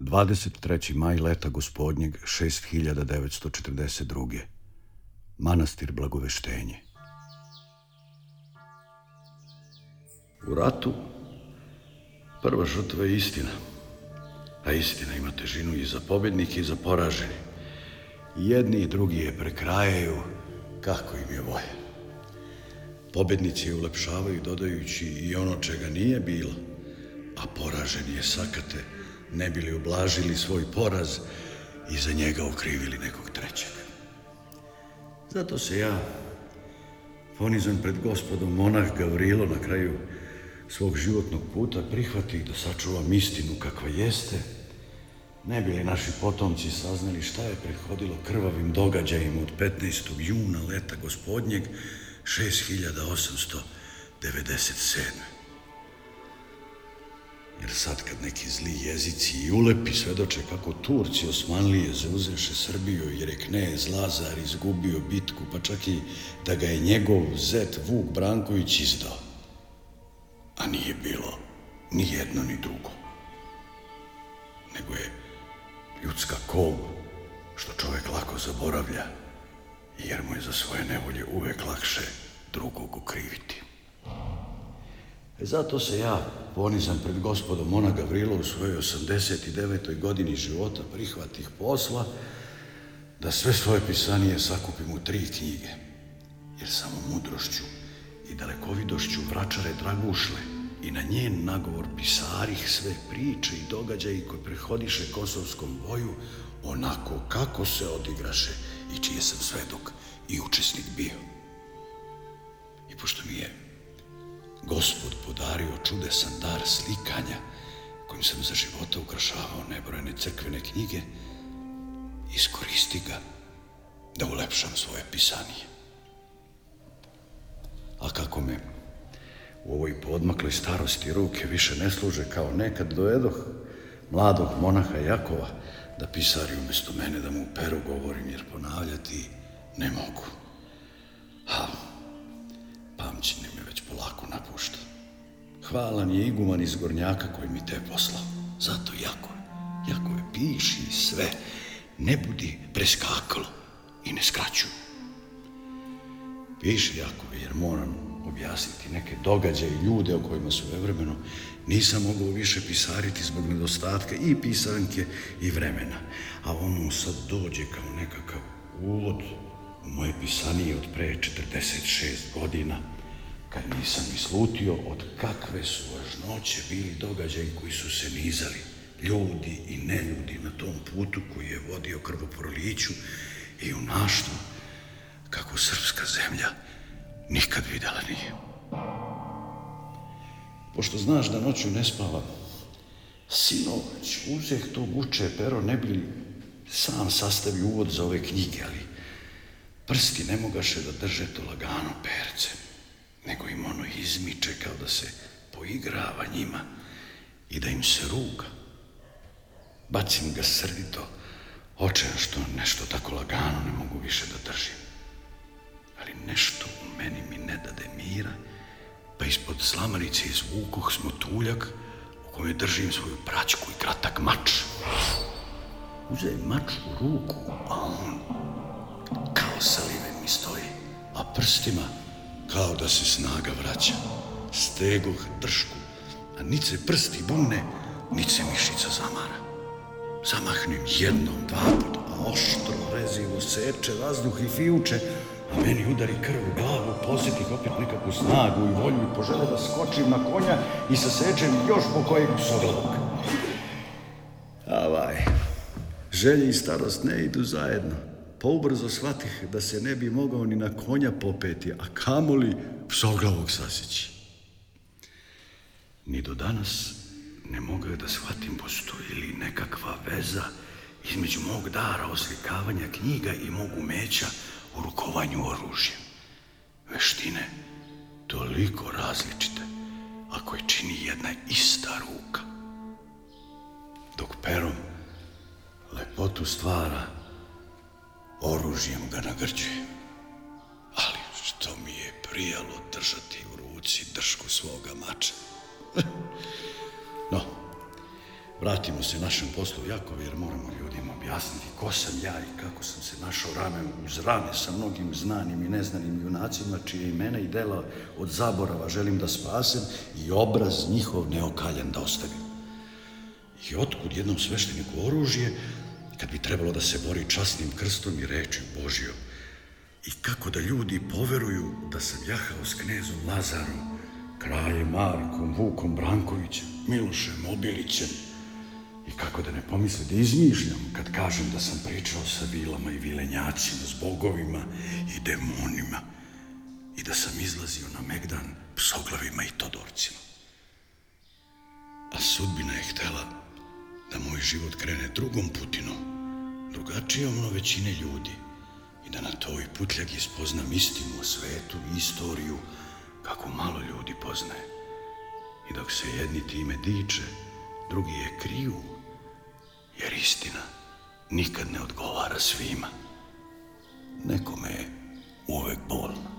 23. maj leta gospodnjeg 6942. Manastir Blagoveštenje. U ratu prva žrtva je istina, a istina ima težinu i za pobednike i za poraženi. Jedni i drugi je prekrajaju kako im je volja. Pobednici je ulepšavaju dodajući i ono čega nije bilo, a poraženi je sakate ne bili ublažili svoj poraz i za njega okrivili nekog trećeg. Zato se ja, ponizan pred gospodom monah Gavrilo na kraju svog životnog puta prihvatih da sačuvam istinu kakva jeste, ne bili naši potomci saznali šta je prethodilo krvavim događajima od 15. juna leta gospodnjeg 6897. Jer sad kad neki zli jezici i ulepi svedoče kako Turci Osmanlije zauzeše Srbiju jer je knez Lazar izgubio bitku pa čak i da ga je njegov zet Vuk Branković izdao. A nije bilo ni jedno ni drugo. Nego je ljudska kol što čovek lako zaboravlja jer mu je za svoje nevolje uvek lakše drugog okriviti. E zato se ja, ponizan pred gospodom Mona Gavrilo u svojoj 89. godini života prihvatih posla, da sve svoje pisanije sakupim u tri knjige, jer samo mudrošću i dalekovidošću vračare Dragušle i na njen nagovor pisarih sve priče i događaji koje prehodiše Kosovskom boju onako kako se odigraše i čije sam svedok i učesnik bio. I pošto mi je gospod podario čudesan dar slikanja kojim sam za života ukrašavao nebrojene crkvene knjige, iskoristi ga da ulepšam svoje pisanije. A kako me u ovoj podmakloj starosti ruke više ne služe kao nekad dojedoh mladog monaha Jakova da pisari umesto mene da mu peru govorim jer ponavljati ne mogu. Ha, pamćenje me lako napušta. Hvalan je iguman iz Gornjaka koji mi te poslao. Zato jako, jako je piši sve. Ne budi preskakalo i ne skraćuj. Piši jako jer moram objasniti neke događaje i ljude o kojima su evremeno nisam mogao više pisariti zbog nedostatka i pisanke i vremena. A ono sad dođe kao nekakav uvod u moje pisanije od pre 46 godina kad nisam ni od kakve su važnoće bili događaji koji su se nizali, ljudi i neljudi na tom putu koji je vodio krvoproliću i u naštvu, kako srpska zemlja nikad videla nije. Pošto znaš da noću ne spavam, sinoć uzeh to guče pero ne bi sam sastavio uvod za ove knjige, ali prsti ne mogaše da drže to lagano percem nego im ono izmiče kao da se poigrava njima i da im se ruga. Bacim ga srdito, očen što nešto tako lagano ne mogu više da držim. Ali nešto u meni mi ne dade mira, pa ispod slamarice izvukoh smo tuljak u kome držim svoju praćku i kratak mač. Uze mač u ruku, a on kao salive mi stoji, a prstima kao da se snaga vraća. Stegoh dršku, a nit se prsti bumne, nit se mišica zamara. Zamahnem jednom, dva put, a oštro rezivo seče vazduh i fijuče, a meni udari krv u glavu, posjetih opet nekakvu snagu i volju i požele da skočim na konja i sasečem još po kojeg psoglavog. Avaj, želje i starost ne idu zajedno pa ubrzo shvatih da se ne bi mogao ni na konja popeti, a kamoli psoglavog sasići. Ni do danas ne mogu da shvatim postoji li nekakva veza između mog dara oslikavanja knjiga i mog umeća u rukovanju oružjem. Veštine toliko različite, a koje čini jedna ista ruka. Dok perom lepotu stvara oružjem ga nagrđujem. Ali što mi je prijalo držati u ruci dršku svoga mača. no, vratimo se našem poslu, Jakov, jer moramo ljudima objasniti ko sam ja i kako sam se našao rame uz rame sa mnogim znanim i neznanim junacima, čije imena i dela od zaborava želim da spasem i obraz njihov neokaljen da ostavim. I otkud jednom svešteniku oružje, kad bi trebalo da se bori časnim krstom i rečju Božijom. I kako da ljudi poveruju da sam jahao s knezom Lazarom, kraljem Markom, Vukom Brankovićem, Milošem Obilićem, I kako da ne pomisle da izmišljam kad kažem da sam pričao sa vilama i vilenjacima, s bogovima i demonima i da sam izlazio na Megdan psoglavima i todorcima. A sudbina je htela da moj život krene drugom putinom, drugačijom od većine ljudi i da na toj putljak spoznam istinu o svetu i istoriju kako malo ljudi poznaje. I dok se jedni time diče, drugi je kriju, jer istina nikad ne odgovara svima. Nekome je uvek bolno.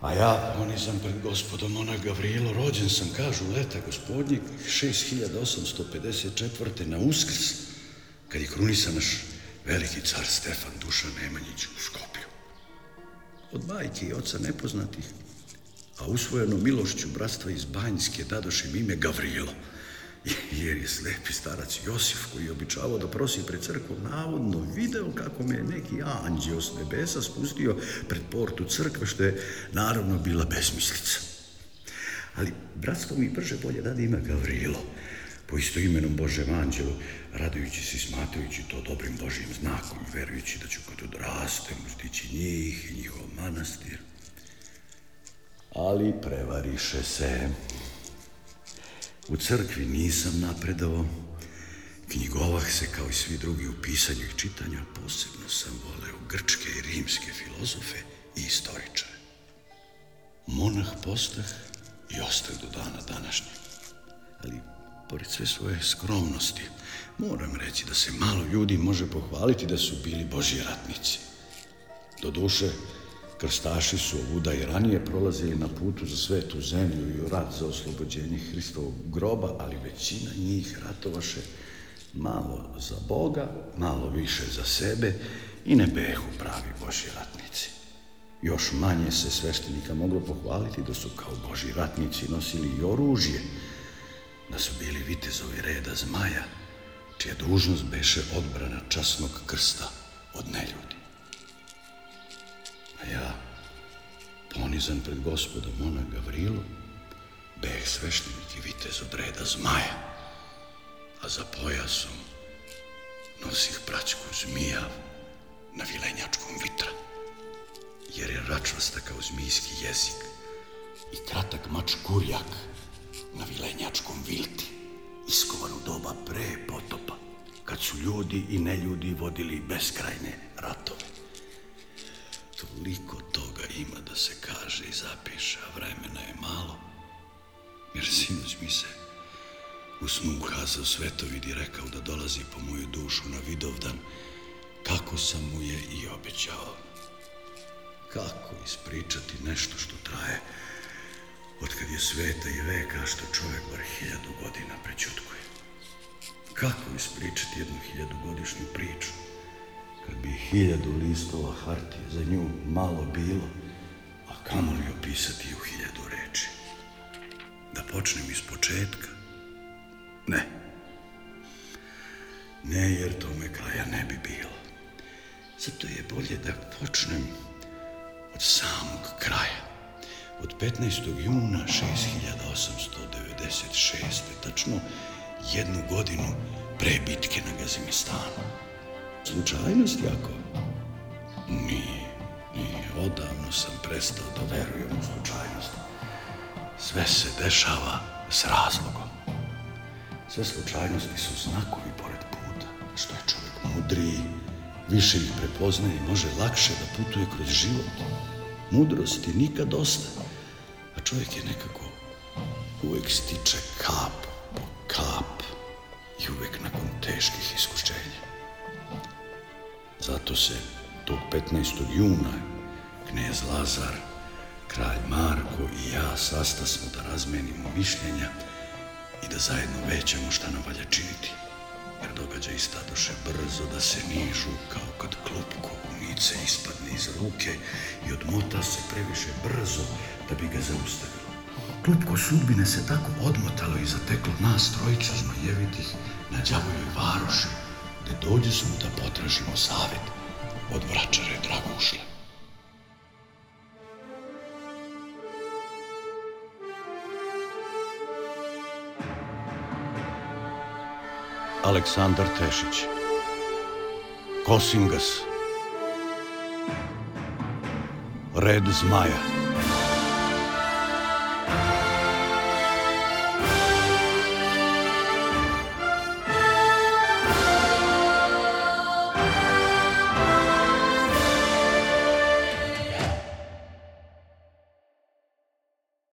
A ja, Oni sam pred gospodom, ona Gavrilo, rođen sam, kažu, leta gospodnjeg 6854. na uskrs, kad je krunisan naš veliki car Stefan Duša Nemanjić u Skopju. Od majke i oca nepoznatih, a usvojeno milošću bratstva iz Banjske dadošim ime Gavrilo, jer je slepi starac Josif koji je običavao da prosi pred crkvom navodno video kako me je neki anđeo s nebesa spustio pred portu crkve što je naravno bila besmislica. Ali bratstvo mi brže bolje dade ima Gavrilo, po istoimenom Božem anđelu, radujući se i smatrajući to dobrim Božim znakom, verujući da ću kod odrastem ustići njih i njihov manastir. Ali prevariše se. U crkvi nisam napredovao, knjigovah se kao i svi drugi u pisanju i čitanju, a posebno sam voleo grčke i rimske filozofe i istoričare. Monah postah i ostah do dana današnjeg. Ali, pored sve svoje skromnosti, moram reći da se malo ljudi može pohvaliti da su bili božji ratnici. Do duše, Krstaši su ovuda i ranije prolazili na putu za svetu zemlju i u rat za oslobođenje Hristovog groba, ali većina njih ratovaše malo za Boga, malo više za sebe i ne behu pravi Boži ratnici. Još manje se sveštenika moglo pohvaliti da su kao Boži ratnici nosili i oružje, da su bili vitezovi reda zmaja, čija dužnost beše odbrana časnog krsta od neljuda. ponizan pred gospodom ona Gavrilo, beh sveštenik i vitez obreda zmaja, a za pojasom nosih pračku zmija na vilenjačkom vitra, jer je račvasta kao zmijski jezik i kratak mač kurjak na vilenjačkom vilti, iskovan u doba pre potopa, kad su ljudi i neljudi vodili beskrajne ratove. Toliko to ima da se kaže i zapiše, a vremena je malo. Jer sinoć mi se u snu ukazao svetovid i rekao da dolazi po moju dušu na vidovdan, kako sam mu je i obećao. Kako ispričati nešto što traje, od kad je sveta i veka, što čovek bar hiljadu godina prećutkuje. Kako ispričati jednu hiljadugodišnju priču, kad bi hiljadu listova hartije za nju malo bilo, a kamo li opisati u hiljadu reči? Da počnem iz početka? Ne. Ne, jer tome kraja ne bi bilo. Zato je bolje da počnem od samog kraja. Od 15. juna 6896. Tačno jednu godinu pre bitke na Gazimistanu. Slučajnost, Jako? Nije odavno sam prestao da verujem u slučajnost. Sve se dešava s razlogom. Sve slučajnosti su znakovi pored puta, što je čovjek mudriji, više ih prepoznaje i može lakše da putuje kroz život. Mudrosti nikad dosta, a čovjek je nekako uvek stiče kap po kap i uvek nakon teških iskušenja. Zato se tog 15. juna knez Lazar, kralj Marko i ja sasta smo da razmenimo mišljenja i da zajedno većemo šta nam valja činiti. Jer događa istadoše brzo da se nižu kao kad klopko unice ispadne iz ruke i odmota se previše brzo da bi ga zaustavilo. Klupko sudbine se tako odmotalo i zateklo nas trojicu zmajevitih na đavoljoj varoši, gde dođe smo da potražimo savet od vračare Dragušle. Aleksandar Tešić Kosingas Red zmaja